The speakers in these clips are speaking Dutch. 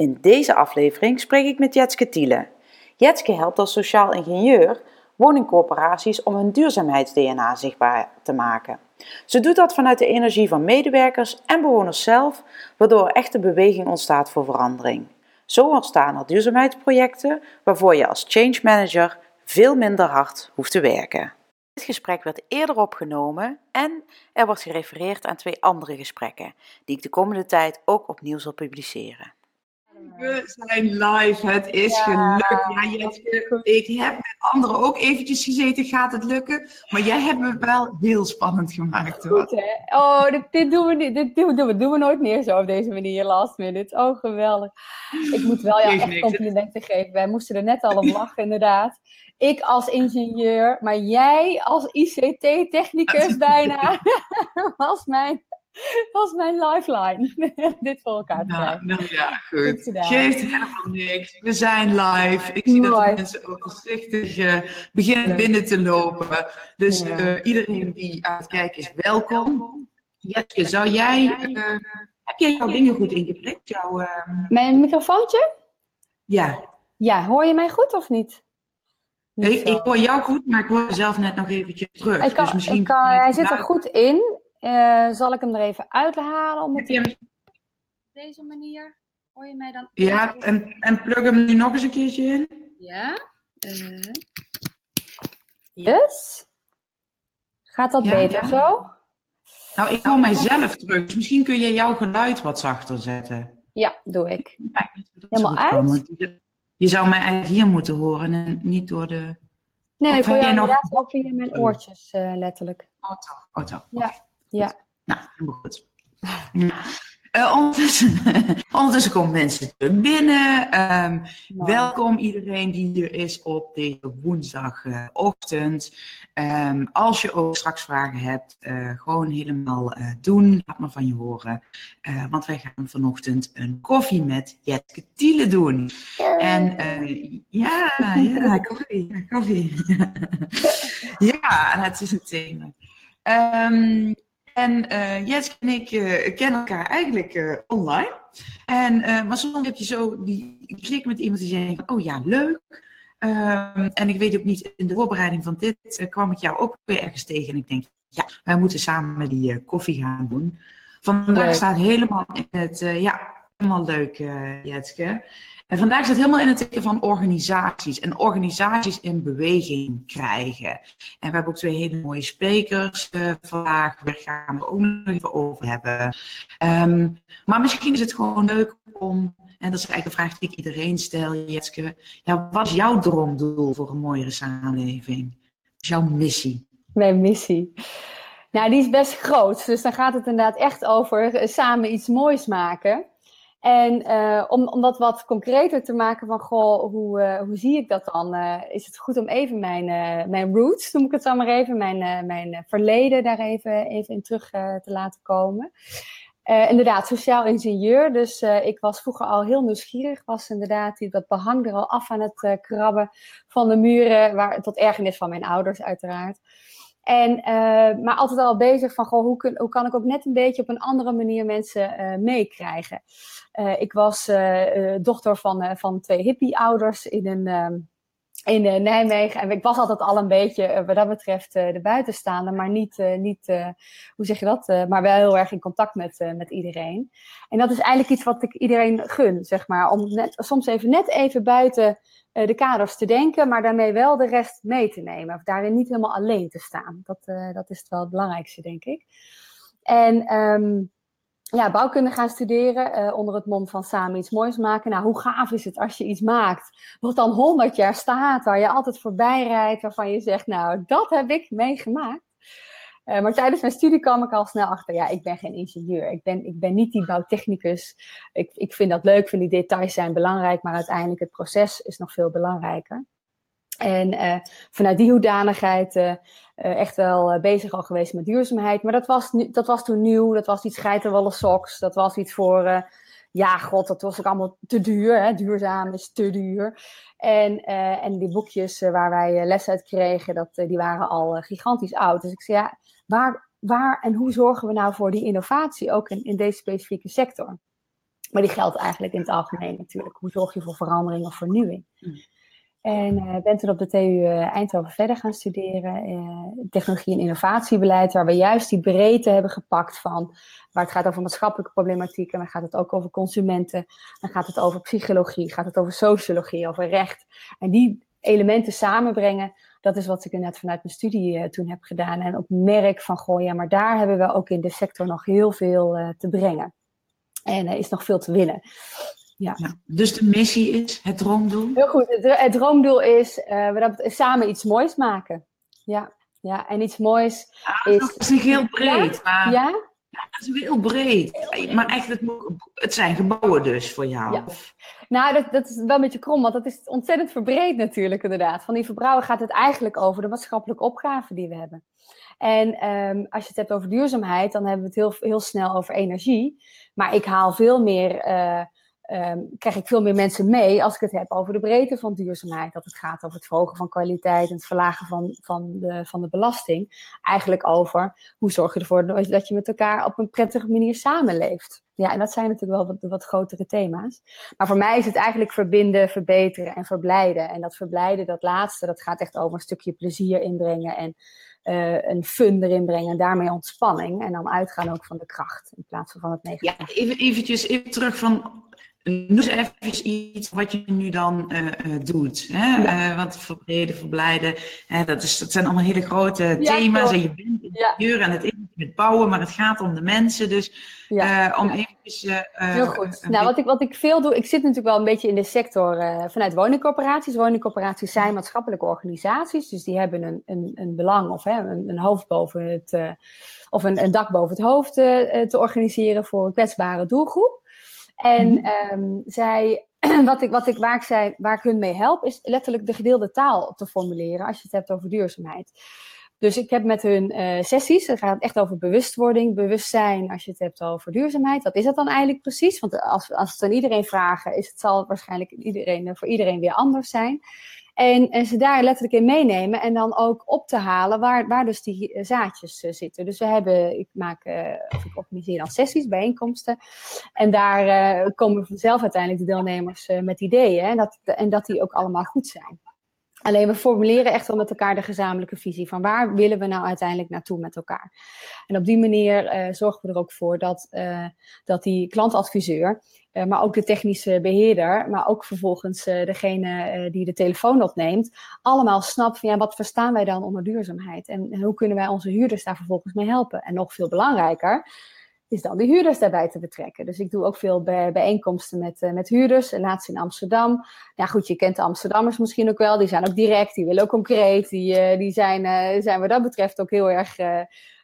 In deze aflevering spreek ik met Jetske Tiele. Jetske helpt als sociaal ingenieur woningcorporaties om hun duurzaamheids-DNA zichtbaar te maken. Ze doet dat vanuit de energie van medewerkers en bewoners zelf, waardoor er echte beweging ontstaat voor verandering. Zo ontstaan er duurzaamheidsprojecten waarvoor je als change manager veel minder hard hoeft te werken. Dit gesprek werd eerder opgenomen en er wordt gerefereerd aan twee andere gesprekken, die ik de komende tijd ook opnieuw zal publiceren. We zijn live, het is gelukt. Ja, Jetske, ik heb met anderen ook eventjes gezeten, gaat het lukken? Maar jij hebt me wel heel spannend gemaakt hoor. Goed, hè? Oh, dit, dit, doen we, niet- dit doen, we, doen we nooit meer zo op deze manier, last minute. Oh, geweldig. Ik moet wel jou echt complimenten geven. Wij moesten er net al op lachen, inderdaad. Ik als ingenieur, maar jij als ICT-technicus bijna, was mijn, was mijn lifeline. dit voor elkaar te krijgen. nou ja, Goed. Geeft helemaal niks. We zijn live. Ik zie dat de mensen ook voorzichtig eh, beginnen binnen te lopen. Dus Ja. eh, iedereen die aan het kijken is, welkom. Jetske, zou jij... eh, heb jij jouw dingen goed ingeprikt? Jouw, eh, Mijn microfoontje? ja, Ja, hoor je mij goed of niet? Ik, ik hoor jou goed, maar ik hoor mezelf net nog eventjes terug. Ik kan, dus misschien ik kan, hij zit er goed in. Eh, zal ik hem er even uithalen? Om het op deze manier. Hoor je mij dan? Ja, en, en plug hem nu nog eens een keertje in. Ja. eh. Yes. Gaat dat Ja, beter ja. zo? Nou, ik hoor mijzelf terug. Dus misschien kun je jouw geluid wat zachter zetten. Ja, doe ik. Ja, Helemaal uit? je- zou mij eigenlijk hier moeten horen en niet door de Nee, ik hoor jou nog- inderdaad ook via mijn oortjes, eh, letterlijk. auto. auto. Ja, ja. Nou, helemaal goed. Eh, ondertussen, ondertussen komen mensen binnen. Ehm. Welkom iedereen die hier is op deze woensdagochtend. Ehm, als je ook straks vragen hebt, eh, gewoon helemaal eh, doen. Laat maar van je horen. Want wij gaan vanochtend een koffie met Jetske Tiele doen. En ja, ja, koffie. Ja, koffie. ja, het is een thema. Ehm, en eh Jetske en ik eh, kennen elkaar eigenlijk eh, online. En, maar soms heb je zo die klik met iemand die zegt, oh ja, leuk. Ehm, en ik weet ook niet, in de voorbereiding van dit kwam ik jou ook weer ergens tegen. En ik denk, ja, wij moeten samen die koffie gaan doen. Vandaag Leuk. staat helemaal in het, ja, helemaal leuk, Jetske. En vandaag staat helemaal in het teken van organisaties. En organisaties in beweging krijgen. En we hebben ook twee hele mooie sprekers eh, vandaag. Daar gaan we ook nog even over hebben. Ehm, maar misschien is het gewoon leuk om, en dat is eigenlijk een vraag die ik iedereen stel, Jetske. Ja, wat is jouw droomdoel voor een mooiere samenleving? Wat is jouw missie? Mijn missie. Nou, die is best groot. Dus dan gaat het inderdaad echt over eh, samen iets moois maken. En eh, om, om dat wat concreter te maken van, goh, hoe, eh, hoe zie ik dat dan? eh, is het goed om even mijn, mijn roots, noem ik het dan maar even, mijn, mijn verleden daar even, even in terug te laten komen. Inderdaad, sociaal ingenieur. Dus ik was vroeger al heel nieuwsgierig. Was inderdaad die, dat behang er al af aan het krabben van de muren. Waar, tot ergernis van mijn ouders uiteraard. En, eh, maar altijd al bezig van, goh, hoe, hoe kan ik ook net een beetje op een andere manier mensen eh, meekrijgen. Eh, ik was dochter van, van twee hippie-ouders in, een, ehm, in eh, Nijmegen. En ik was altijd al een beetje, eh, wat dat betreft, eh, de buitenstaander. Maar niet, niet hoe zeg je dat? Maar wel heel erg in contact met, met iedereen. En dat is eigenlijk iets wat ik iedereen gun, zeg maar. Om net, soms even net even buiten de kaders te denken, maar daarmee wel de rest mee te nemen. Of daarin niet helemaal alleen te staan. Dat, dat is wel het belangrijkste, denk ik. En ehm, ja, bouwkunde gaan studeren eh, onder het mom van samen iets moois maken. Nou, hoe gaaf is het als je iets maakt wat dan 100 jaar staat, waar je altijd voorbij rijdt, waarvan je zegt, nou, dat heb ik meegemaakt. Uh, maar tijdens mijn studie kwam ik al snel achter, ja, ik ben geen ingenieur. Ik ben, ik ben niet die bouwtechnicus. Ik, ik vind dat leuk, vind die details zijn belangrijk, maar uiteindelijk het proces is nog veel belangrijker. En uh, vanuit die hoedanigheid uh, echt wel bezig al geweest met duurzaamheid. Maar dat was, dat was toen nieuw, dat was iets geitenwolle socks, dat was iets voor ja, god, dat was ook allemaal te duur. Hè? Duurzaam is te duur. En, en die boekjes waar wij les uit kregen, dat, die waren al gigantisch oud. Dus ik zei, ja, waar, waar en hoe zorgen we nou voor die innovatie, ook in, in deze specifieke sector? Maar die geldt eigenlijk in het algemeen natuurlijk. Hoe zorg je voor verandering of vernieuwing? Mm. En uh, ben toen op de TU Eindhoven verder gaan studeren. Uh, technologie en innovatiebeleid, waar we juist die breedte hebben gepakt van waar het gaat over maatschappelijke problematiek en dan gaat het ook over consumenten, dan gaat het over psychologie, gaat het over sociologie, over recht. En die elementen samenbrengen, dat is wat ik net vanuit mijn studie toen heb gedaan. En op merk van, goh, ja, maar daar hebben we ook in de sector nog heel veel te brengen. En er is nog veel te winnen. Ja. ja. dus de missie is het droomdoel? Heel goed. Het, het droomdoel is uh, we samen iets moois maken. Ja, ja. en iets moois ah, is... Dat is niet heel breed. Ja? Maar... ja? Ja, dat is heel breed. Maar eigenlijk, het zijn gebouwen dus voor jou. Ja. Nou, dat, dat is wel een beetje krom, want dat is ontzettend verbreed natuurlijk inderdaad. Van die verbrouwen gaat het eigenlijk over de maatschappelijke opgave die we hebben. En um, als je het hebt over duurzaamheid, dan hebben we het heel, heel snel over energie. Maar ik haal veel meer uh, um, krijg ik veel meer mensen mee als ik het heb over de breedte van duurzaamheid. Dat het gaat over het verhogen van kwaliteit en het verlagen van, van, de, van de belasting. Eigenlijk over hoe zorg je ervoor dat je met elkaar op een prettige manier samenleeft. Ja, en dat zijn natuurlijk wel wat, wat grotere thema's. Maar voor mij is het eigenlijk verbinden, verbeteren en verblijden. En dat verblijden, dat laatste, dat gaat echt over een stukje plezier inbrengen en uh, een fun erin brengen. En daarmee ontspanning. En dan uitgaan ook van de kracht in plaats van van het negatieve. Ja, even, eventjes even terug van Noem eens even iets wat je nu dan uh, doet. Hè? Ja. Uh, want verbreden, verblijden, hè, dat, is, dat zijn allemaal hele grote thema's. En je bent in de deur en het is met bouwen, maar het gaat om de mensen. Dus om even. Heel goed. Nou, wat ik, wat ik veel doe, ik zit natuurlijk wel een beetje in de sector vanuit woningcorporaties. Woningcorporaties zijn maatschappelijke organisaties, dus die hebben een, een, een belang of hè, een, een hoofd boven het. of een, een dak boven het hoofd te organiseren voor een kwetsbare doelgroep. En um, zij, wat ik, wat ik, waar, ik zei, waar ik hun mee help, is letterlijk de gedeelde taal te formuleren als je het hebt over duurzaamheid. Dus ik heb met hun uh, sessies, het gaat echt over bewustwording, bewustzijn als je het hebt over duurzaamheid. Wat is dat dan eigenlijk precies? Want als, als het aan iedereen vragen, is het zal waarschijnlijk iedereen, voor iedereen weer anders zijn. En, ze daar letterlijk in meenemen en dan ook op te halen waar, waar dus die eh, zaadjes uh, zitten. Dus we hebben, ik maak, uh, of ik organiseer dan sessies, bijeenkomsten. En daar komen vanzelf uiteindelijk de deelnemers met ideeën. En dat, en dat die ook allemaal goed zijn. Alleen we formuleren echt wel met elkaar de gezamenlijke visie van waar willen we nou uiteindelijk naartoe met elkaar. En op die manier uh, zorgen we er ook voor dat, uh, dat die klantadviseur, uh, maar ook de technische beheerder, maar ook vervolgens degene die de telefoon opneemt, allemaal snapt van ja, wat verstaan wij dan onder duurzaamheid en hoe kunnen wij onze huurders daar vervolgens mee helpen. En nog veel belangrijker, is dan de huurders daarbij te betrekken. Dus ik doe ook veel bij, bijeenkomsten met, uh, met huurders. Laatst in Amsterdam. Ja, goed, je kent de Amsterdammers misschien ook wel. Die zijn ook direct, die willen ook concreet. Die, uh, die zijn, uh, zijn wat dat betreft ook heel erg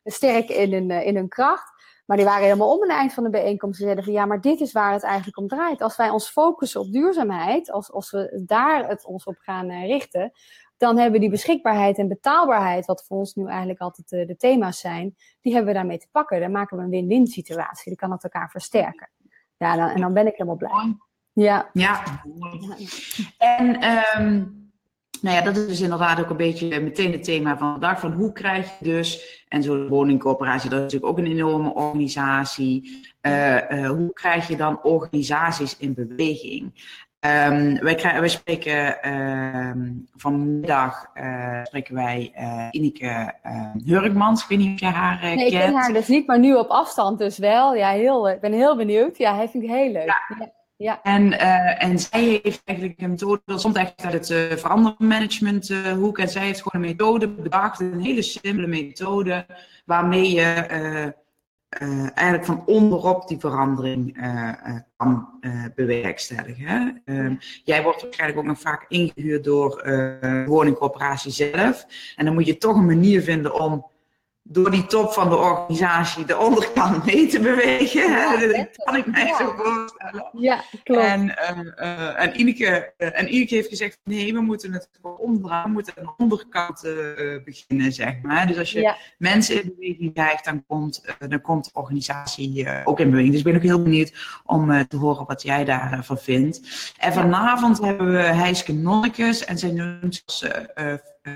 sterk in hun, in hun kracht. Maar die waren helemaal om het eind van de bijeenkomst. Ze zeiden van ja, maar dit is waar het eigenlijk om draait. Als wij ons focussen op duurzaamheid, als, als we daar het ons op gaan richten, dan hebben we die beschikbaarheid en betaalbaarheid, wat voor ons nu eigenlijk altijd de, de thema's zijn, die hebben we daarmee te pakken. Dan maken we een win-win situatie. Die kan het elkaar versterken. Ja, dan, en dan ben ik helemaal blij. Ja. Ja. En um, nou ja, dat is dus inderdaad ook een beetje meteen het thema van vandaag. Van hoe krijg je dus, en zo'n woningcorporatie, dat is natuurlijk ook een enorme organisatie. Uh, uh, hoe krijg je dan organisaties in beweging? Um, wij, krijgen, wij spreken um, vanmiddag uh, spreken wij uh, Ineke uh, Hurkmans. Ik weet niet of je haar uh, nee, ik ken haar dus niet, maar nu op afstand dus wel. Ja, heel, ik ben heel benieuwd. Ja, hij vind ik heel leuk. Ja. ja. En, en zij heeft eigenlijk een methode, dat komt echt uit het verandermanagement hoek. En zij heeft gewoon een methode bedacht, een hele simpele methode, waarmee je eigenlijk van onderop die verandering uh, uh, kan bewerkstelligen. Ehm, jij wordt waarschijnlijk ook nog vaak ingehuurd door de woningcorporatie zelf. En dan moet je toch een manier vinden om door die top van de organisatie de onderkant mee te bewegen. Ja, dat kan ik mij zo voorstellen. Ja, klopt. En, uh, en, Ineke, uh, en Ineke heeft gezegd, nee, we moeten het omdraaien, we moeten aan de onderkant uh, beginnen, zeg maar. Dus als je mensen in beweging krijgt, dan komt, dan komt de organisatie ook in beweging. Dus ik ben ook heel benieuwd om te horen wat jij daarvan vindt. En vanavond hebben we Heiske Nonnekes en zij noemt zich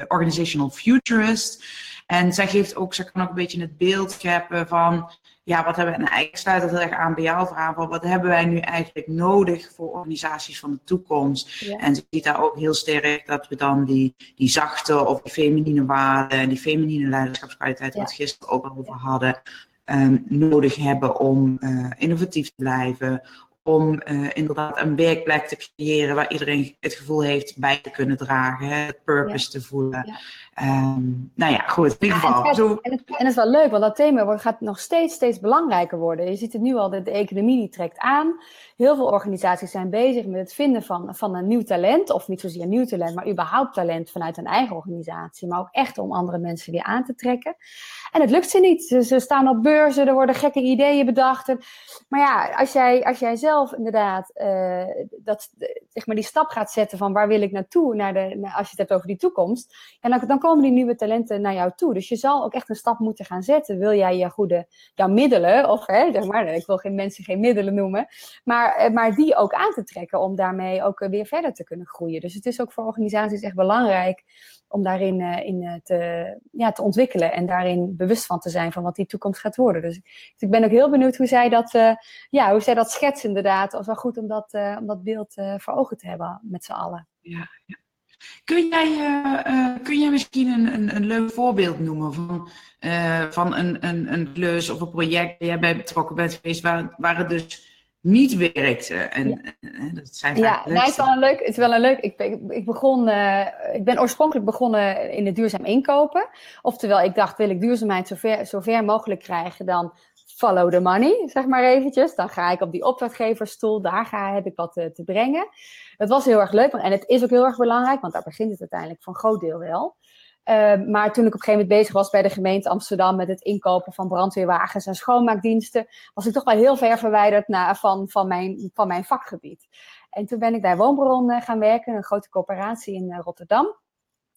Organizational Futurist. En zij geeft ook, ze kan ook een beetje het beeld scheppen van, ja, wat hebben we, en eigenlijk sluit dat heel erg aan bij jouw verhaal, van wat hebben wij nu eigenlijk nodig voor organisaties van de toekomst? En ze ziet daar ook heel sterk dat we dan die, die zachte of die feminine waarden en die feminine leiderschapskwaliteit, ja. wat we gisteren ook al over hadden, um, nodig hebben om uh, innovatief te blijven, om uh, inderdaad een werkplek te creëren waar iedereen het gevoel heeft bij te kunnen dragen, hè, het purpose te voelen. Ja. Um, nou ja, goed. In ieder geval. En, zo... en, het, en, het, is wel leuk, want dat thema gaat nog steeds, steeds belangrijker worden. Je ziet het nu al, de, de economie die trekt aan. Heel veel organisaties zijn bezig met het vinden van, van een nieuw talent, of niet zozeer nieuw talent, maar überhaupt talent vanuit een eigen organisatie, maar ook echt om andere mensen weer aan te trekken. En het lukt ze niet. Ze, ze staan op beurzen, er worden gekke ideeën bedacht. Maar ja, als jij, als jij zelf inderdaad uh, dat, zeg maar die stap gaat zetten van waar wil ik naartoe, naar de, als je het hebt over die toekomst, en dan, dan komen die nieuwe talenten naar jou toe. Dus je zal ook echt een stap moeten gaan zetten. Wil jij je goede jouw middelen, of hè, zeg maar, ik wil geen mensen geen middelen noemen, maar, eh, maar die ook aan te trekken om daarmee ook weer verder te kunnen groeien. Dus het is ook voor organisaties echt belangrijk om daarin uh, in, te, ja, te ontwikkelen en daarin bewust van te zijn van wat die toekomst gaat worden. Dus, ik ben ook heel benieuwd hoe zij dat, uh, ja, hoe zij dat schetsen inderdaad. Het wel goed om dat, om dat beeld voor ogen te hebben met z'n allen. Ja, ja. Kun jij, kun jij misschien een, een, een, leuk voorbeeld noemen van, van een, een, een klus of een project waar jij bij betrokken bent geweest, waar, waar het dus niet werkte. En, ja, dat zijn ja nou, het is wel een leuk. Het is wel een leuk. Ik, ik, begon, uh, ik ben oorspronkelijk begonnen in het duurzaam inkopen. Oftewel, ik dacht, wil ik duurzaamheid zo ver, zo ver mogelijk krijgen, dan follow the money, zeg maar eventjes. Dan ga ik op die opdrachtgeversstoel, daar ga, heb ik wat te, te brengen. Het was heel erg leuk en het is ook heel erg belangrijk, want daar begint het uiteindelijk van groot deel wel. Uh, maar toen ik op een gegeven moment bezig was bij de gemeente Amsterdam met het inkopen van brandweerwagens en schoonmaakdiensten, was ik toch wel heel ver verwijderd na, van, van, mijn, van mijn vakgebied. En toen ben ik bij Woonbron uh, gaan werken, een grote coöperatie in uh, Rotterdam.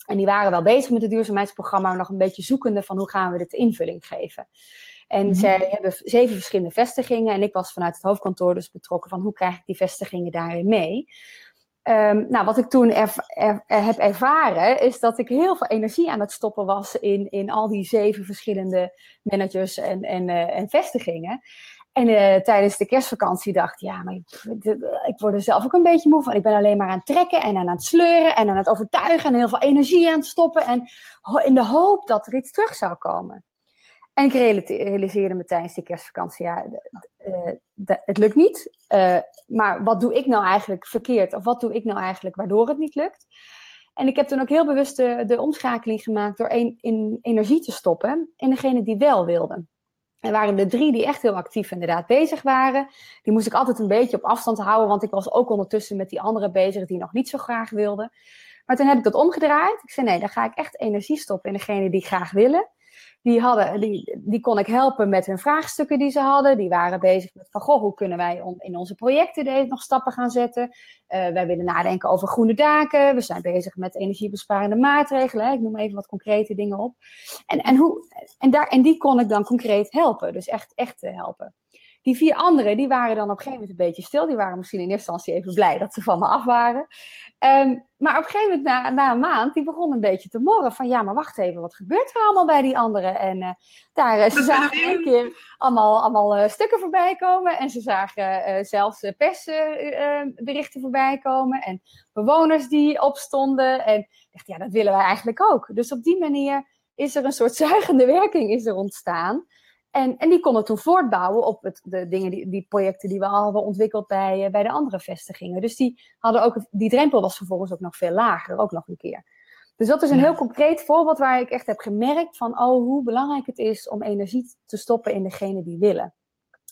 En die waren wel bezig met het duurzaamheidsprogramma, maar nog een beetje zoekende van hoe gaan we dit invulling geven. En mm zij hebben zeven verschillende vestigingen. En ik was vanuit het hoofdkantoor dus betrokken van hoe krijg ik die vestigingen daarin mee. Um, nou, wat ik toen heb ervaren, is dat ik heel veel energie aan het stoppen was in, in al die zeven verschillende managers en, en, uh, en vestigingen. En uh, tijdens de kerstvakantie dacht ja, maar ik word er zelf ook een beetje moe van. Ik ben alleen maar aan het trekken en aan het sleuren en aan het overtuigen en heel veel energie aan het stoppen. En in de hoop dat er iets terug zou komen. En ik realiseerde me tijdens die kerstvakantie, ja, uh, het lukt niet. Uh, maar wat doe ik nou eigenlijk verkeerd? Of wat doe ik nou eigenlijk waardoor het niet lukt? En ik heb toen ook heel bewust de, de omschakeling gemaakt door een, in energie te stoppen in degene die wel wilden. Er waren de drie die echt heel actief inderdaad bezig waren. Die moest ik altijd een beetje op afstand houden, want ik was ook ondertussen met die anderen bezig die nog niet zo graag wilden. Maar toen heb ik dat omgedraaid. Ik zei nee, dan ga ik echt energie stoppen in degene die graag willen die, hadden, die, die kon ik helpen met hun vraagstukken die ze hadden. Die waren bezig met van, goh, hoe kunnen wij in onze projecten nog stappen gaan zetten? Uh, wij willen nadenken over groene daken. We zijn bezig met energiebesparende maatregelen. Ik noem even wat concrete dingen op. En, en, hoe, en, daar, en die kon ik dan concreet helpen. Dus echt, echt helpen. Die vier anderen, die waren dan op een gegeven moment een beetje stil. Die waren misschien in eerste instantie even blij dat ze van me af waren. Um, maar op een gegeven moment, na, na, een maand, die begon een beetje te morren. Van ja, maar wacht even, wat gebeurt er allemaal bij die anderen? En uh, daar, uh, ze zagen een keer allemaal, allemaal uh, stukken voorbij komen. En ze zagen zelfs persberichten voorbij komen. En bewoners die opstonden. En ik dacht, ja, dat willen wij eigenlijk ook. Dus op die manier is er een soort zuigende werking is er ontstaan. En, en die konden toen voortbouwen op het, de dingen, die, die projecten die we al hadden ontwikkeld bij, eh, bij de andere vestigingen. Dus die, hadden ook, die drempel was vervolgens ook nog veel lager, ook nog een keer. Dus dat is een heel concreet voorbeeld waar ik echt heb gemerkt van, oh, hoe belangrijk het is om energie te stoppen in degene die willen.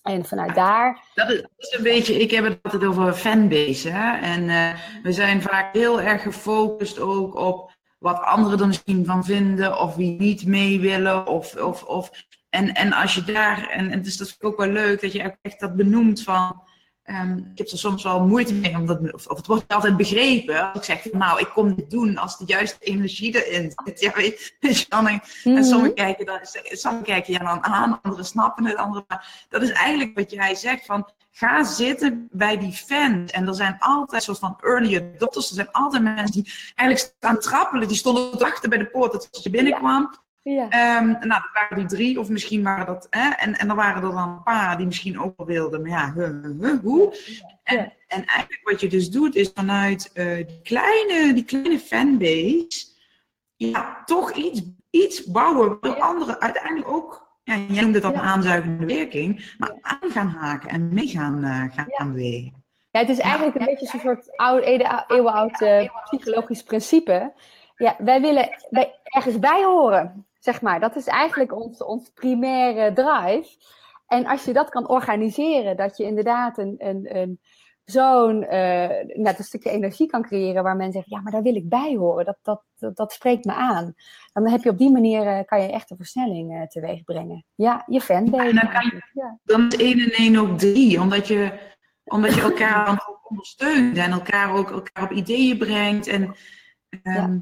En vanuit daar. Dat is, dat is, een beetje, ik heb het altijd over fanbase. Hè? En uh, we zijn vaak heel erg gefocust ook op wat anderen er misschien van vinden, of wie niet mee willen. Of, of, of, en, en als je daar, en, en dus dat vind ik ook wel leuk, dat je echt dat benoemt van. Um, ik heb er soms wel moeite mee, omdat, of, of het wordt niet altijd begrepen. Als ik zeg, van, nou, ik kom dit doen als de juiste energie erin zit. Ja, weet je, dan, En mhm. sommigen kijken, dan, sommigen kijken ja dan aan, anderen snappen het, anderen. Maar dat is eigenlijk wat jij zegt, van ga zitten bij die fans. En er zijn altijd soort van early adopters. Er zijn altijd mensen die eigenlijk staan trappelen. Die stonden te wachten bij de poort dat je binnenkwam. Ja. Um, nou, dat waren die drie, of misschien waren dat. Hè, en, en er waren er dan een paar die misschien ook wel wilden, maar ja, hoe? En, en eigenlijk wat je dus doet, is vanuit uh, die, kleine, die kleine fanbase. Ja, toch iets, iets bouwen waar anderen uiteindelijk ook ja, jij noemde dat een aanzuigende werking, maar aan gaan haken en mee gaan, uh, gaan bewegen. Ja, het is eigenlijk een beetje een soort oude, eeuwenoud uh, psychologisch principe. Ja, wij willen bij, ergens bij horen, zeg maar. Dat is eigenlijk ons, ons primaire drive. En als je dat kan organiseren, dat je inderdaad een, een, een zo'n uh, net een stukje energie kan creëren waar mensen zeggen, ja, maar daar wil ik bij horen, dat, dat, dat, dat spreekt me aan. Dan heb je op die manier, uh, kan je echt een versnelling uh, teweeg brengen. Ja, je fanbase. Ja, dan, kan je, ja. dan is 1 en 1 ook 3, omdat je, omdat je elkaar ondersteunt en elkaar ook elkaar op ideeën brengt. En, um, ja.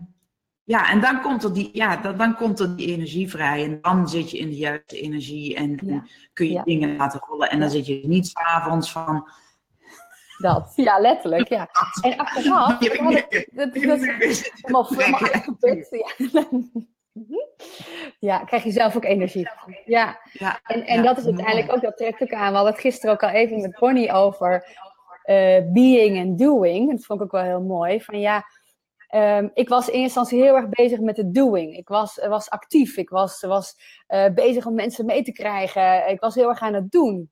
Ja. en dan komt, er die, ja, dan, dan komt er die energie vrij en dan zit je in de juiste energie en, ja. kun je dingen laten rollen. En dan zit je niet s'avonds van dat, ja, letterlijk, ja. En achteraf, dat, dat, dat is helemaal gebeurd. Ja. ja, krijg je zelf ook energie Ja, ja en, en dat is uiteindelijk ook, dat trekt ook aan. We hadden het gisteren ook al even met Bonnie over uh, being en doing. Dat vond ik ook wel heel mooi. Van ja, um, ik was in eerste instantie heel erg bezig met het doing. Ik was, was actief. Ik was, was uh, bezig om mensen mee te krijgen. Ik was heel erg aan het doen.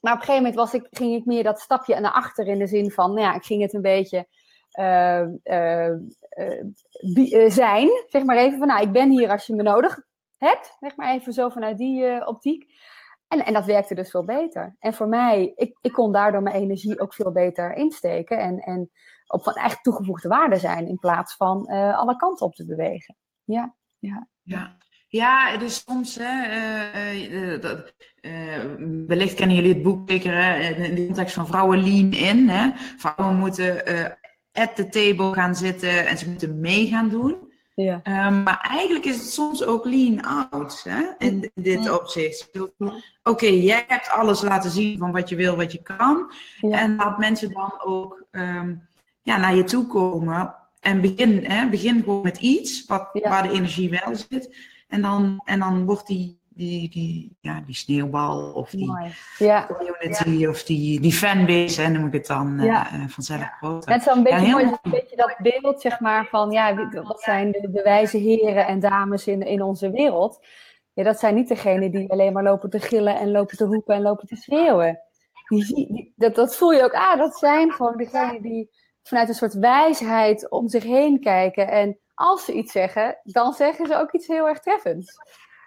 Maar op een gegeven moment was ik, ging ik meer dat stapje naar achter in de zin van, nou ja, ik ging het een beetje uh, uh, zijn. Zeg maar even van, nou, ik ben hier als je me nodig hebt. Zeg maar even zo vanuit die optiek. En, en dat werkte dus veel beter. En voor mij, ik, ik kon daardoor mijn energie ook veel beter insteken. En, en op van echt toegevoegde waarde zijn in plaats van alle kanten op te bewegen. Ja, ja. ja. Ja, is soms, hè, uh, uh, dat, wellicht kennen jullie het boek zeker in de context van vrouwen lean in. Hè? Vrouwen moeten at the table gaan zitten en ze moeten mee gaan doen. Ja. Um, maar eigenlijk is het soms ook lean out hè, in, dit opzicht. Oké, jij hebt alles laten zien van wat je wil, wat je kan. Ja. En laat mensen dan ook um, ja, naar je toe komen. En begin, hè, begin gewoon met iets wat, waar de energie wel zit. En dan, en dan wordt die, die, die, ja, die sneeuwbal of die ja. community of die, die fanbase, en noem ik het dan, ja. uh, vanzelf groter. Het is een beetje, mooi, een beetje dat beeld, zeg maar, van ja, wat zijn de, de wijze heren en dames in, in onze wereld. Ja, dat zijn niet degenen die alleen maar lopen te gillen en lopen te roepen en lopen te schreeuwen. Die, die, dat, dat voel je ook, ah, dat zijn gewoon degenen die vanuit een soort wijsheid om zich heen kijken en als ze iets zeggen, dan zeggen ze ook iets heel erg treffends.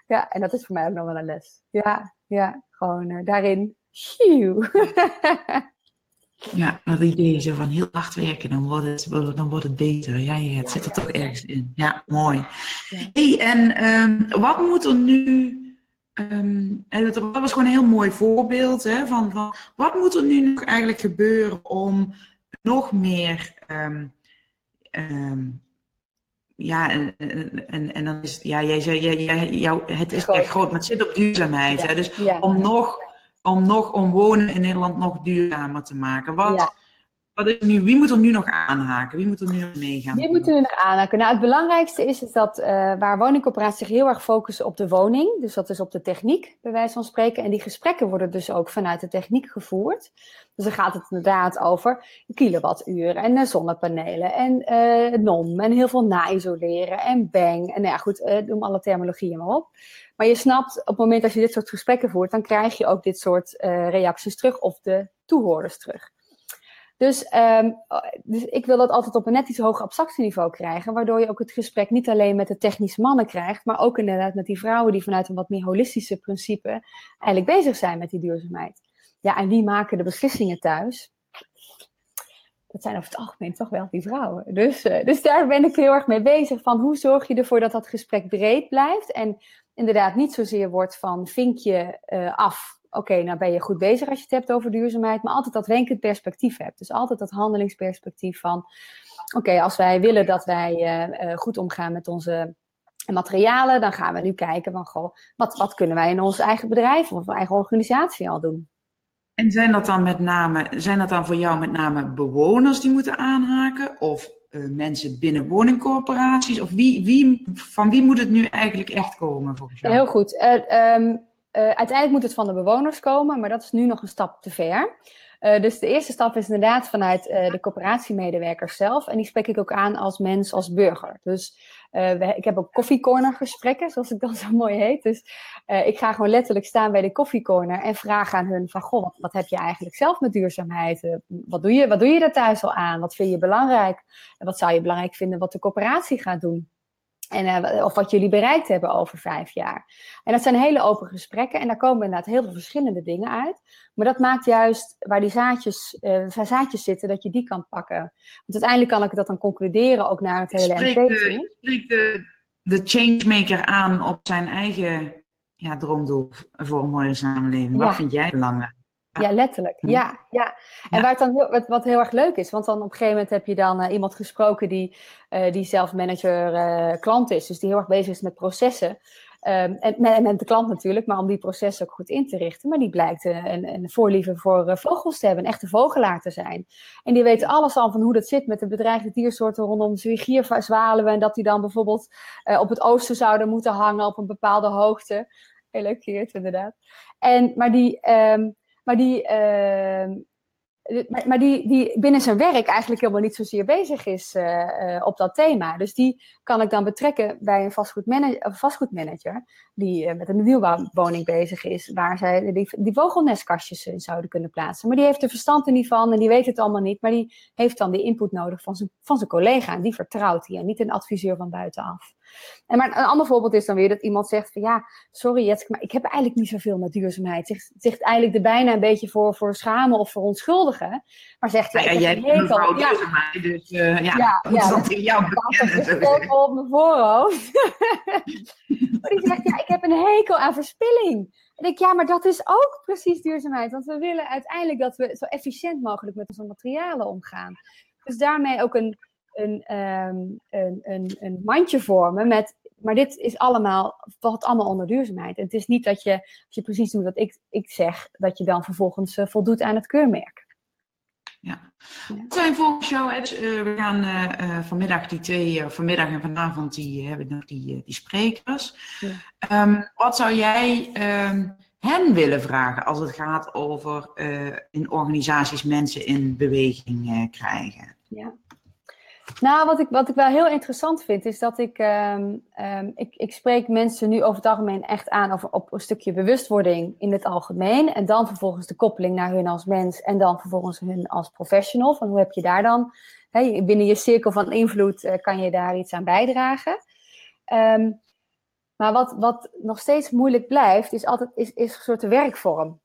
Ja, en dat is voor mij ook nog wel een les. Ja, ja gewoon uh, daarin. Ja, dat idee zo van heel hard werken, dan wordt het, dan wordt het beter. Ja, ja het zit er toch ergens in. Ja, mooi. Hey, en um, wat moet er nu... Um, en dat was gewoon een heel mooi voorbeeld hè, van, van wat moet er nu nog eigenlijk gebeuren om nog meer um, ja, en, en, en dan is ja, jij zei, jij, jij, jou, het is echt groot, maar het zit op duurzaamheid. hè? Dus om nog, om nog, om wonen in Nederland nog duurzamer te maken. Wat, wie moet er nu nog aanhaken? Wie moet er nu nog meegaan? Wie moet er nu nog aanhaken? Nou, het belangrijkste is, dat uh, waar woningcorporaties zich heel erg focussen op de woning, dus dat is op de techniek, bij wijze van spreken. En die gesprekken worden dus ook vanuit de techniek gevoerd. Dus dan gaat het inderdaad over kilowattuur en uh, zonnepanelen en uh, NOM en heel veel na-isoleren en bang. En nou ja, goed, noem alle terminologieën maar op. Maar je snapt, op het moment dat je dit soort gesprekken voert, dan krijg je ook dit soort reacties terug of de toehoorders terug. Dus, um, dus ik wil dat altijd op een net iets hoger abstractieniveau krijgen, waardoor je ook het gesprek niet alleen met de technische mannen krijgt, maar ook inderdaad met die vrouwen die vanuit een wat meer holistische principe eigenlijk bezig zijn met die duurzaamheid. Ja, en wie maken de beslissingen thuis? dat zijn over het algemeen toch wel die vrouwen. Dus, uh, dus daar ben ik heel erg mee bezig. Van hoe zorg je ervoor dat dat gesprek breed blijft. En inderdaad niet zozeer wordt van vinkje uh, af. Oké, nou ben je goed bezig als je het hebt over duurzaamheid. Maar altijd dat wenkend perspectief hebt. Dus altijd dat handelingsperspectief van... Oké, als wij willen dat wij uh, goed omgaan met onze materialen... dan gaan we nu kijken van... Goh, wat, wat kunnen wij in ons eigen bedrijf of eigen organisatie al doen? En zijn dat dan met name, zijn dat dan voor jou met name bewoners die moeten aanhaken? Of uh, mensen binnen woningcorporaties? Of wie, wie, van wie moet het nu eigenlijk echt komen volgens jou? Heel goed. Uh, um, uh, uiteindelijk moet het van de bewoners komen, maar dat is nu nog een stap te ver. Uh, dus de eerste stap is inderdaad vanuit uh, de coöperatiemedewerkers zelf. En die spreek ik ook aan als mens, als burger. Dus ik heb ook koffiecorner gesprekken, zoals het dan zo mooi heet. Dus ik ga gewoon letterlijk staan bij de koffiecorner en vraag aan hun van... Goh, wat, wat heb je eigenlijk zelf met duurzaamheid? wat, doe je, wat doe je daar thuis al aan? Wat vind je belangrijk? En wat zou je belangrijk vinden wat de coöperatie gaat doen? En, uh, of wat jullie bereikt hebben over vijf jaar. En dat zijn hele open gesprekken en daar komen inderdaad heel veel verschillende dingen uit. Maar dat maakt juist waar die zaadjes, uh, zaadjes zitten, dat je die kan pakken. Want uiteindelijk kan ik dat dan concluderen ook naar het hele spreekt de, spreekt de, de changemaker aan op zijn eigen ja, droomdoel voor een mooie samenleving. Wat vind jij belangrijk? Ja, letterlijk. Ja, ja. En ja. waar het dan heel, wat, wat, heel erg leuk is, want dan op een gegeven moment heb je dan uh, iemand gesproken die, uh, die zelf manager uh, klant is, dus die heel erg bezig is met processen. Um, en, en, met de klant natuurlijk, maar om die processen ook goed in te richten. Maar die blijkt een, een voorliefde voor vogels te hebben, een echte vogelaar te zijn. En die weet alles al van hoe dat zit met de bedreigde diersoorten rondom zwiergierzwaluwen. En dat die dan bijvoorbeeld op het oosten zouden moeten hangen op een bepaalde hoogte. Heel leuk inderdaad. En, maar die, um, maar die, uh, maar, maar die, die binnen zijn werk eigenlijk helemaal niet zozeer bezig is uh, uh, op dat thema. Dus die kan ik dan betrekken bij een vastgoedmanager, vastgoedmanager die uh, met een nieuwbouwwoning bezig is, waar zij die, die vogelnestkastjes in zouden kunnen plaatsen. Maar die heeft er verstand er niet van en die weet het allemaal niet, maar die heeft dan die input nodig van zijn, van zijn collega en die vertrouwt hij en niet een adviseur van buitenaf. En maar een ander voorbeeld is dan weer dat iemand zegt van ja, sorry Jetske, maar ik heb eigenlijk niet zoveel met duurzaamheid. Zegt, zegt eigenlijk er bijna een beetje voor, voor schamen of voor onschuldigen. Maar zegt ja, ja, jij bent mevrouw ja. duurzaamheid, dus uh, ja, ja, dat in jou bekennen. op mijn voorhoofd. maar die zegt ja, ik heb een hekel aan verspilling. En ik, ja, maar dat is ook precies duurzaamheid. Want we willen uiteindelijk dat we zo efficiënt mogelijk met onze materialen omgaan. Dus daarmee ook een, een, um, een, een, een mandje vormen met. Maar dit is allemaal, valt allemaal onder duurzaamheid. En het is niet dat je, als je precies doet wat ik, ik zeg, dat je dan vervolgens uh, voldoet aan het keurmerk. Ja. Wat zijn volgens jou, dus, uh, we gaan uh, vanmiddag die twee, vanmiddag en vanavond die, hebben nog die, die sprekers. Ja. Um, wat zou jij um, hen willen vragen als het gaat over in organisaties mensen in beweging krijgen? Ja. Nou, wat ik, wat ik wel heel interessant vind, is dat ik, um, um, ik, ik spreek mensen nu over het algemeen echt aan over, op een stukje bewustwording in het algemeen. En dan vervolgens de koppeling naar hun als mens en dan vervolgens hun als professional. Van hoe heb je daar dan, binnen je cirkel van invloed, uh, kan je daar iets aan bijdragen. Um, maar wat, wat nog steeds moeilijk blijft, is altijd is, is een soort werkvorm.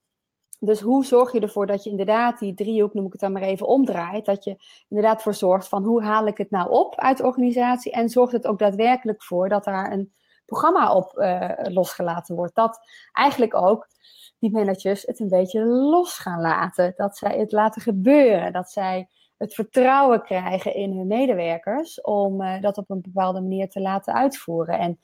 Dus hoe zorg je ervoor dat je inderdaad die driehoek, noem ik het dan maar even, omdraait. Dat je inderdaad voor zorgt van hoe haal ik het nou op uit de organisatie. En zorgt het ook daadwerkelijk voor dat daar een programma op uh, losgelaten wordt. Dat eigenlijk ook die managers het een beetje los gaan laten. Dat zij het laten gebeuren. Dat zij het vertrouwen krijgen in hun medewerkers om uh, dat op een bepaalde manier te laten uitvoeren. En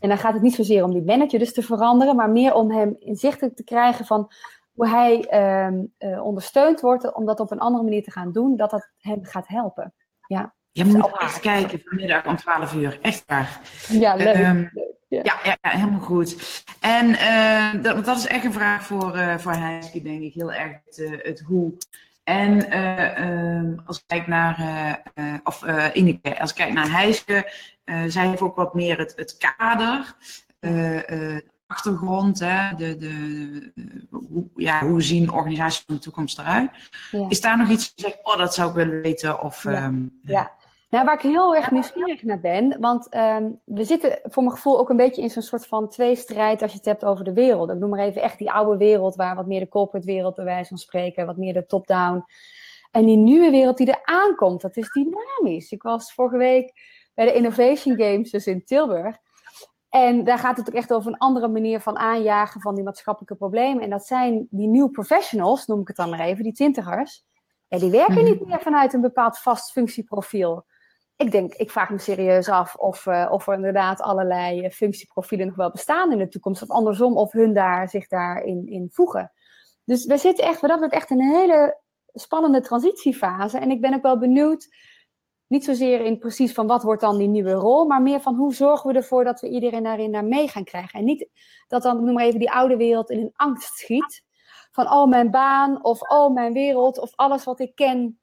en dan gaat het niet zozeer om die manager dus te veranderen, maar meer om hem inzichtelijk te krijgen van hoe hij uh, uh, ondersteund wordt om dat op een andere manier te gaan doen, dat dat hem gaat helpen. Ja. Je moet echt kijken vanmiddag om 12 uur, echt waar. Ja, leuk. Um, ja. Ja, ja, ja, helemaal goed. En uh, dat, dat, is echt een vraag voor, uh, voor Heiske, denk ik, heel erg het, uh, het hoe. En uh, als ik kijk naar, uh, of Ineke, als ik kijk naar Heiske, zij heeft ook wat meer het, het kader, de achtergrond, hè, de, de, hoe, ja, hoe zien organisaties van de toekomst eruit. Ja. Is daar nog iets te zeggen, oh dat zou ik willen weten? Of, ja. Um, ja. Nou, waar ik heel erg nieuwsgierig naar ben, want um, we zitten voor mijn gevoel ook een beetje in zo'n soort van tweestrijd als je het hebt over de wereld. Ik noem maar even echt die oude wereld, waar wat meer de corporate wereld bij wijze van spreken, wat meer de top-down. En die nieuwe wereld die er aankomt, dat is dynamisch. Ik was vorige week bij de Innovation Games, dus in Tilburg. En daar gaat het ook echt over een andere manier van aanjagen van die maatschappelijke problemen. En dat zijn die nieuwe professionals, noem ik het dan maar even, die twintigers. Ja, die werken niet meer vanuit een bepaald vast functieprofiel. Ik denk, ik vraag me serieus af of, uh, of er inderdaad allerlei uh, functieprofielen nog wel bestaan in de toekomst. Of andersom, of hun daar, zich daarin in voegen. Dus we zitten echt, dat wordt echt een hele spannende transitiefase. En ik ben ook wel benieuwd, niet zozeer in precies van wat wordt dan die nieuwe rol, maar meer van hoe zorgen we ervoor dat we iedereen daarin naar mee gaan krijgen. En niet dat dan, noem maar even, die oude wereld in een angst schiet. Van oh, mijn baan of oh, mijn wereld of alles wat ik ken,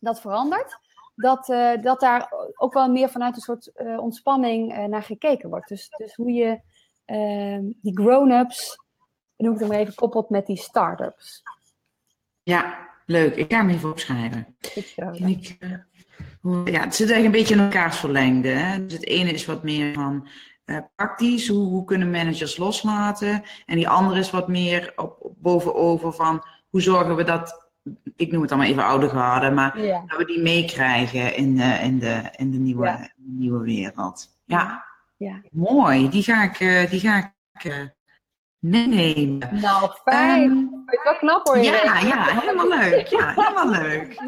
dat verandert. Dat, uh, dat daar ook wel meer vanuit een soort uh, ontspanning uh, naar gekeken wordt. Dus, dus hoe je ehm, die grown-ups, noem ik het maar even, koppelt met die start-ups. Ja, leuk. Ik ga hem even opschrijven. Ik, ja, het zit eigenlijk een beetje in elkaars verlengde. Hè? Dus het ene is wat meer van uh, praktisch, hoe, hoe, kunnen managers loslaten? En die andere is wat meer op, op bovenover van hoe zorgen we dat, ik noem het allemaal even oude garde, maar ja. dat we die meekrijgen in de, in de, in de, nieuwe, ja. nieuwe wereld. Ja. ja. mooi. Die ga ik, uh, die ga ik uh, meenemen. Nou, fijn. Um, Vind wel knap hoor. Ja, ja, helemaal leuk. Ja, helemaal leuk.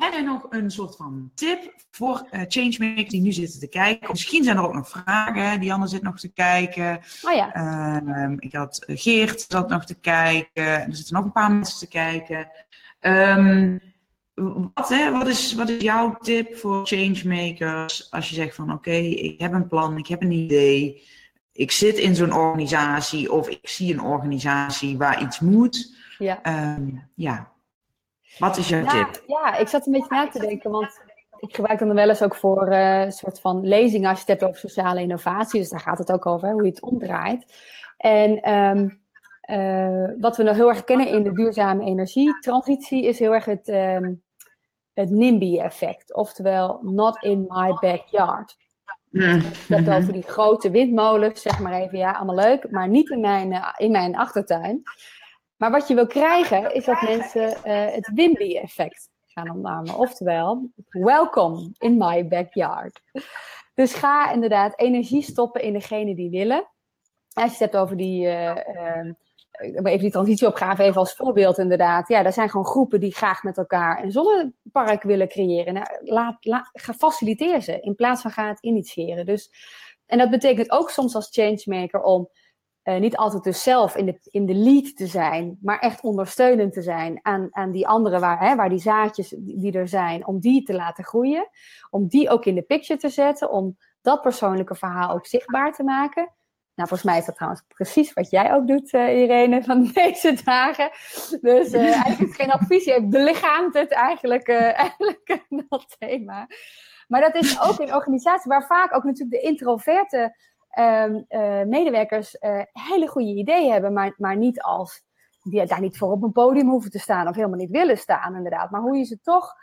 Heb je nog een soort van tip voor uh, changemakers die nu zitten te kijken? Misschien zijn er ook nog vragen. Dianne zit nog te kijken. Oh ja. Uh, ik had Geert zat nog te kijken. Er zitten nog een paar mensen te kijken. Um, wat, hè, wat, is, wat is jouw tip voor changemakers als je zegt van oké, okay, ik heb een plan, ik heb een idee ik zit in zo'n organisatie of ik zie een organisatie waar iets moet. Ja. Um, ja. Wat is jouw ja, tip? Ja, ik zat een beetje na te denken, want ik gebruik dan wel eens ook voor uh, een soort van lezing als je het hebt over sociale innovatie. Dus daar gaat het ook over, hè, hoe je het omdraait. En um, uh, wat we nog heel erg kennen in de duurzame energietransitie is heel erg het, um, het NIMBY-effect. Oftewel, not in my backyard. Mm. Dat over die grote windmolens, zeg maar even, ja, allemaal leuk, maar niet in mijn, uh, in mijn achtertuin. Maar wat je wil krijgen, is dat mensen uh, het WIMBY-effect gaan omarmen. Oftewel, welcome in my backyard. Dus ga inderdaad energie stoppen in degene die willen. Als je het hebt over die, uh, even die transitieopgave even als voorbeeld inderdaad. Ja, er zijn gewoon groepen die graag met elkaar een zonnepark willen creëren. Nou, laat, laat, faciliteer ze in plaats van ga het initiëren. Dus, en dat betekent ook soms als changemaker om uh, niet altijd dus zelf in de, in de lead te zijn, maar echt ondersteunend te zijn aan, aan die anderen waar, hè, waar die zaadjes die er zijn, om die te laten groeien. Om die ook in de picture te zetten, om dat persoonlijke verhaal ook zichtbaar te maken. Nou, volgens mij is dat trouwens precies wat jij ook doet, uh, Irene, van deze dagen. Dus uh, eigenlijk geen advies, je belichaamt het eigenlijk, uh, eigenlijk dat thema. Maar dat is ook in organisaties waar vaak ook natuurlijk de introverte um, medewerkers hele goede ideeën hebben, maar, maar niet als, die daar niet voor op een podium hoeven te staan of helemaal niet willen staan, inderdaad. Maar hoe je ze toch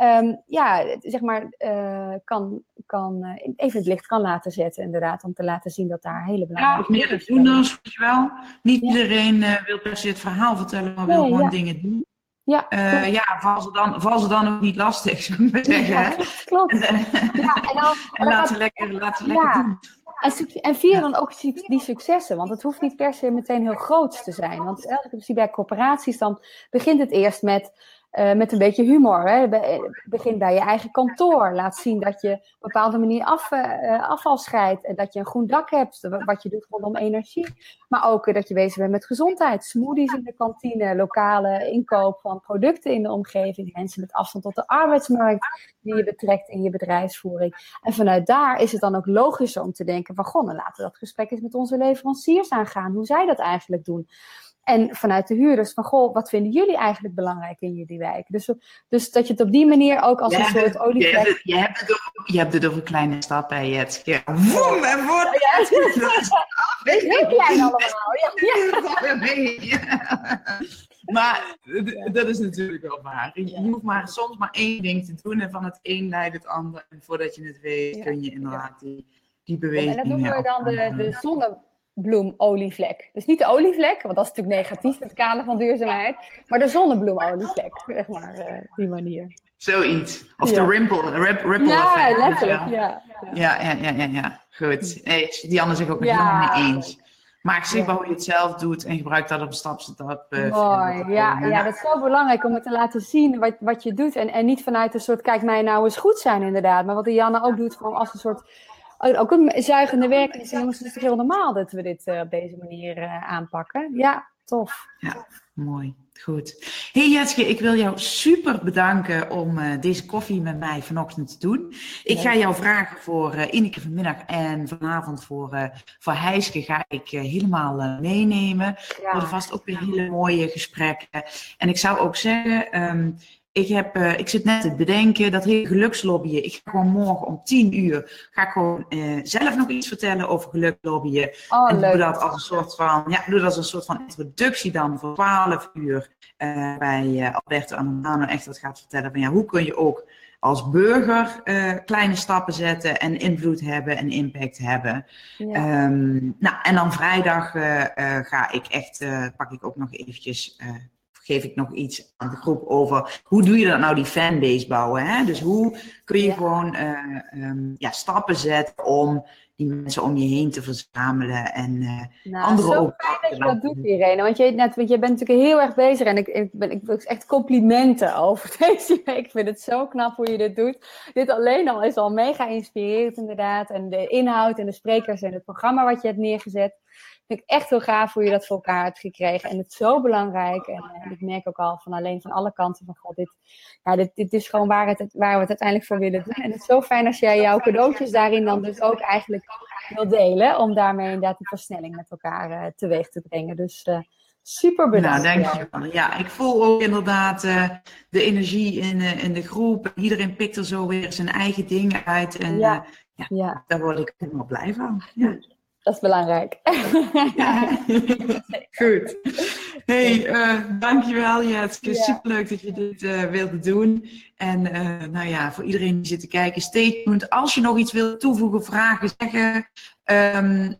um, ja, zeg maar, uh, kan, kan uh, even het licht kan laten zetten, inderdaad, om te laten zien dat daar hele belangrijke ja, meer doeners, weet je wel. Niet ja. iedereen uh, wil per se het verhaal vertellen, maar wil gewoon ja. dingen doen. Ja, ja val, ze dan, val ze dan ook niet lastig, zou ik maar zeggen. Ja, klopt. ja, en, dan, en laat ze lekker, laat ze lekker doen. En, en vier dan ook die successen, want het hoeft niet per se meteen heel groot te zijn. Want elke bij corporaties, dan begint het eerst met uh, met een beetje humor. Hè. Begin bij je eigen kantoor. Laat zien dat je op een bepaalde manier af, uh, afval scheidt. En dat je een groen dak hebt. Wat je doet rondom energie. Maar ook dat je bezig bent met gezondheid. Smoothies in de kantine. Lokale inkoop van producten in de omgeving. Mensen met afstand tot de arbeidsmarkt. Die je betrekt in je bedrijfsvoering. En vanuit daar is het dan ook logischer om te denken. Van goh, dan laten we dat gesprek eens met onze leveranciers aangaan. Hoe zij dat eigenlijk doen. En vanuit de huurders van, goh, wat vinden jullie eigenlijk belangrijk in jullie wijk? Dus, dus dat je het op die manier ook als een soort olie. Je, hebt het, je, hebt het over, je hebt het over kleine stappen, hè, Jet. Ja. Woem, en wordt... Ja, het is heel klein allemaal. Ja. Maar dat is natuurlijk wel waar. Je hoeft maar soms maar één ding te doen en van het een leidt het ander. En voordat je het weet, kun je inderdaad die, die beweging En dat noemen we dan de, de zonne zonnebloemolievlek. Dus niet de olievlek, want dat is natuurlijk negatief in het kader van duurzaamheid, maar de zonnebloemolievlek, zeg maar, uh, die manier. Zoiets. Of de rimple, ripple ja, effect. Letterlijk, ja, ja, ja. Ja, ja, ja, Goed. Nee, Dianne zich ook helemaal mee eens. Maak zichtbaar hoe je het zelf doet en gebruik dat op stap stap. Uh, Mooi, ja, ja, dat is zo belangrijk om het te laten zien wat, wat je doet. En, en niet vanuit een soort, kijk mij nou eens goed zijn inderdaad. Maar wat Dianne ook doet, gewoon als een soort ook een zuigende werking. Jongens, het is toch heel normaal dat we dit uh, op deze manier uh, aanpakken. Ja, tof. Ja, mooi. Goed. Hey Jetske, ik wil jou super bedanken om uh, deze koffie met mij vanochtend te doen. Ik ga jou vragen voor uh, Ineke vanmiddag en vanavond voor, uh, voor Heiske ga ik helemaal meenemen. Ja. Worden vast ook weer hele mooie gesprekken. En ik zou ook zeggen, um, ik, heb, uh, ik zit net te bedenken, dat hele gelukslobbyen. Ik ga gewoon morgen om tien uur ga ik gewoon uh, zelf nog iets vertellen over gelukslobbyen. Oh, en leuk. doe dat als een soort van, ja, doe dat als een soort van introductie dan voor twaalf uur uh, bij Alberto Amano echt wat gaat vertellen van ja, hoe kun je ook als burger kleine stappen zetten en invloed hebben en impact hebben. Ja. Um, nou, en dan vrijdag ga ik echt, pak ik ook nog eventjes geef ik nog iets aan de groep over hoe doe je dat nou, die fanbase bouwen. Hè? Dus hoe kun je ja. gewoon uh, um, ja, stappen zetten om die mensen om je heen te verzamelen en uh, nou, anderen ook. Fijn dat je dat doet, Irene. Want je, net, want je bent natuurlijk heel erg bezig en ik, ik, ben, ik wil echt complimenten over deze week. Ik vind het zo knap hoe je dit doet. Dit alleen al is al mega inspirerend inderdaad. En de inhoud en de sprekers en het programma wat je hebt neergezet vind ik echt heel gaaf hoe je dat voor elkaar hebt gekregen. En het is zo belangrijk. En uh, ik merk ook al van alleen van alle kanten van god, dit, ja, dit, dit is gewoon waar, het, waar we het uiteindelijk voor willen doen. En het is zo fijn als jij jouw cadeautjes daarin dan dus ook eigenlijk wil delen. Om daarmee inderdaad die versnelling met elkaar uh, teweeg te brengen. Dus uh, super bedankt. Nou, dank je wel. Ja, ik voel ook inderdaad uh, de energie in, uh, in de groep. Iedereen pikt er zo weer zijn eigen dingen uit. En ja. Uh, ja, ja. daar word ik helemaal blij van. Ja. Dat is belangrijk. Ja. Goed. Hey, uh, dankjewel Jetske. Ja. Superleuk dat je dit uh, wilde doen. En uh, nou ja, voor iedereen die zit te kijken, stay tuned. Als je nog iets wilt toevoegen, vragen, zeggen. Um,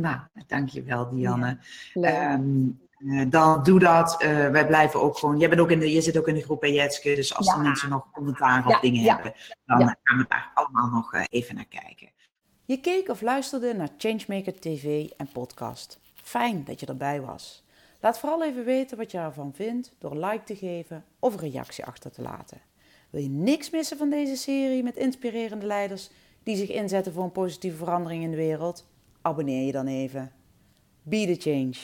nou, dankjewel Dianne. Ja. Um, uh, dan doe dat. Wij blijven ook gewoon. Jij bent ook in de, je zit ook in de groep bij Jetske. Dus als er mensen nog commentaar of dingen hebben, dan gaan we daar allemaal nog even naar kijken. Je keek of luisterde naar Changemaker TV en podcast. Fijn dat je erbij was. Laat vooral even weten wat je ervan vindt door like te geven of een reactie achter te laten. Wil je niks missen van deze serie met inspirerende leiders die zich inzetten voor een positieve verandering in de wereld? Abonneer je dan even. Be the change.